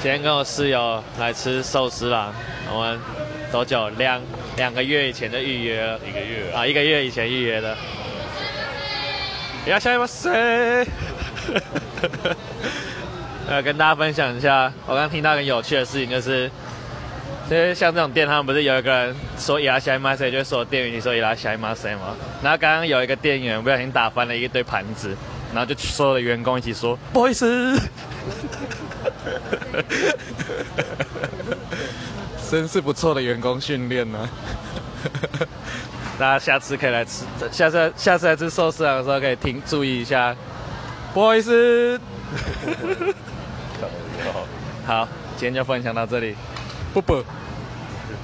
今天跟我室友来吃寿司啦，我们多久？两两个月以前就预约了一个月啊，一个月以前预约的。いらっしゃいませ。呃，跟大家分享一下，我刚听到很有趣的事情，就是，就是像这种店，他们不是有一个人说伊拉西马塞，就会说店员你说伊拉西马塞吗？然后刚刚有一个店员不小心打翻了一堆盘子，然后就所有的员工一起说不好意思。 真是不错的员工训练呢。大家下次可以来吃，下次下次来吃寿司郎的时候可以听注意一下。不好意思。好，今天就分享到这里，不不。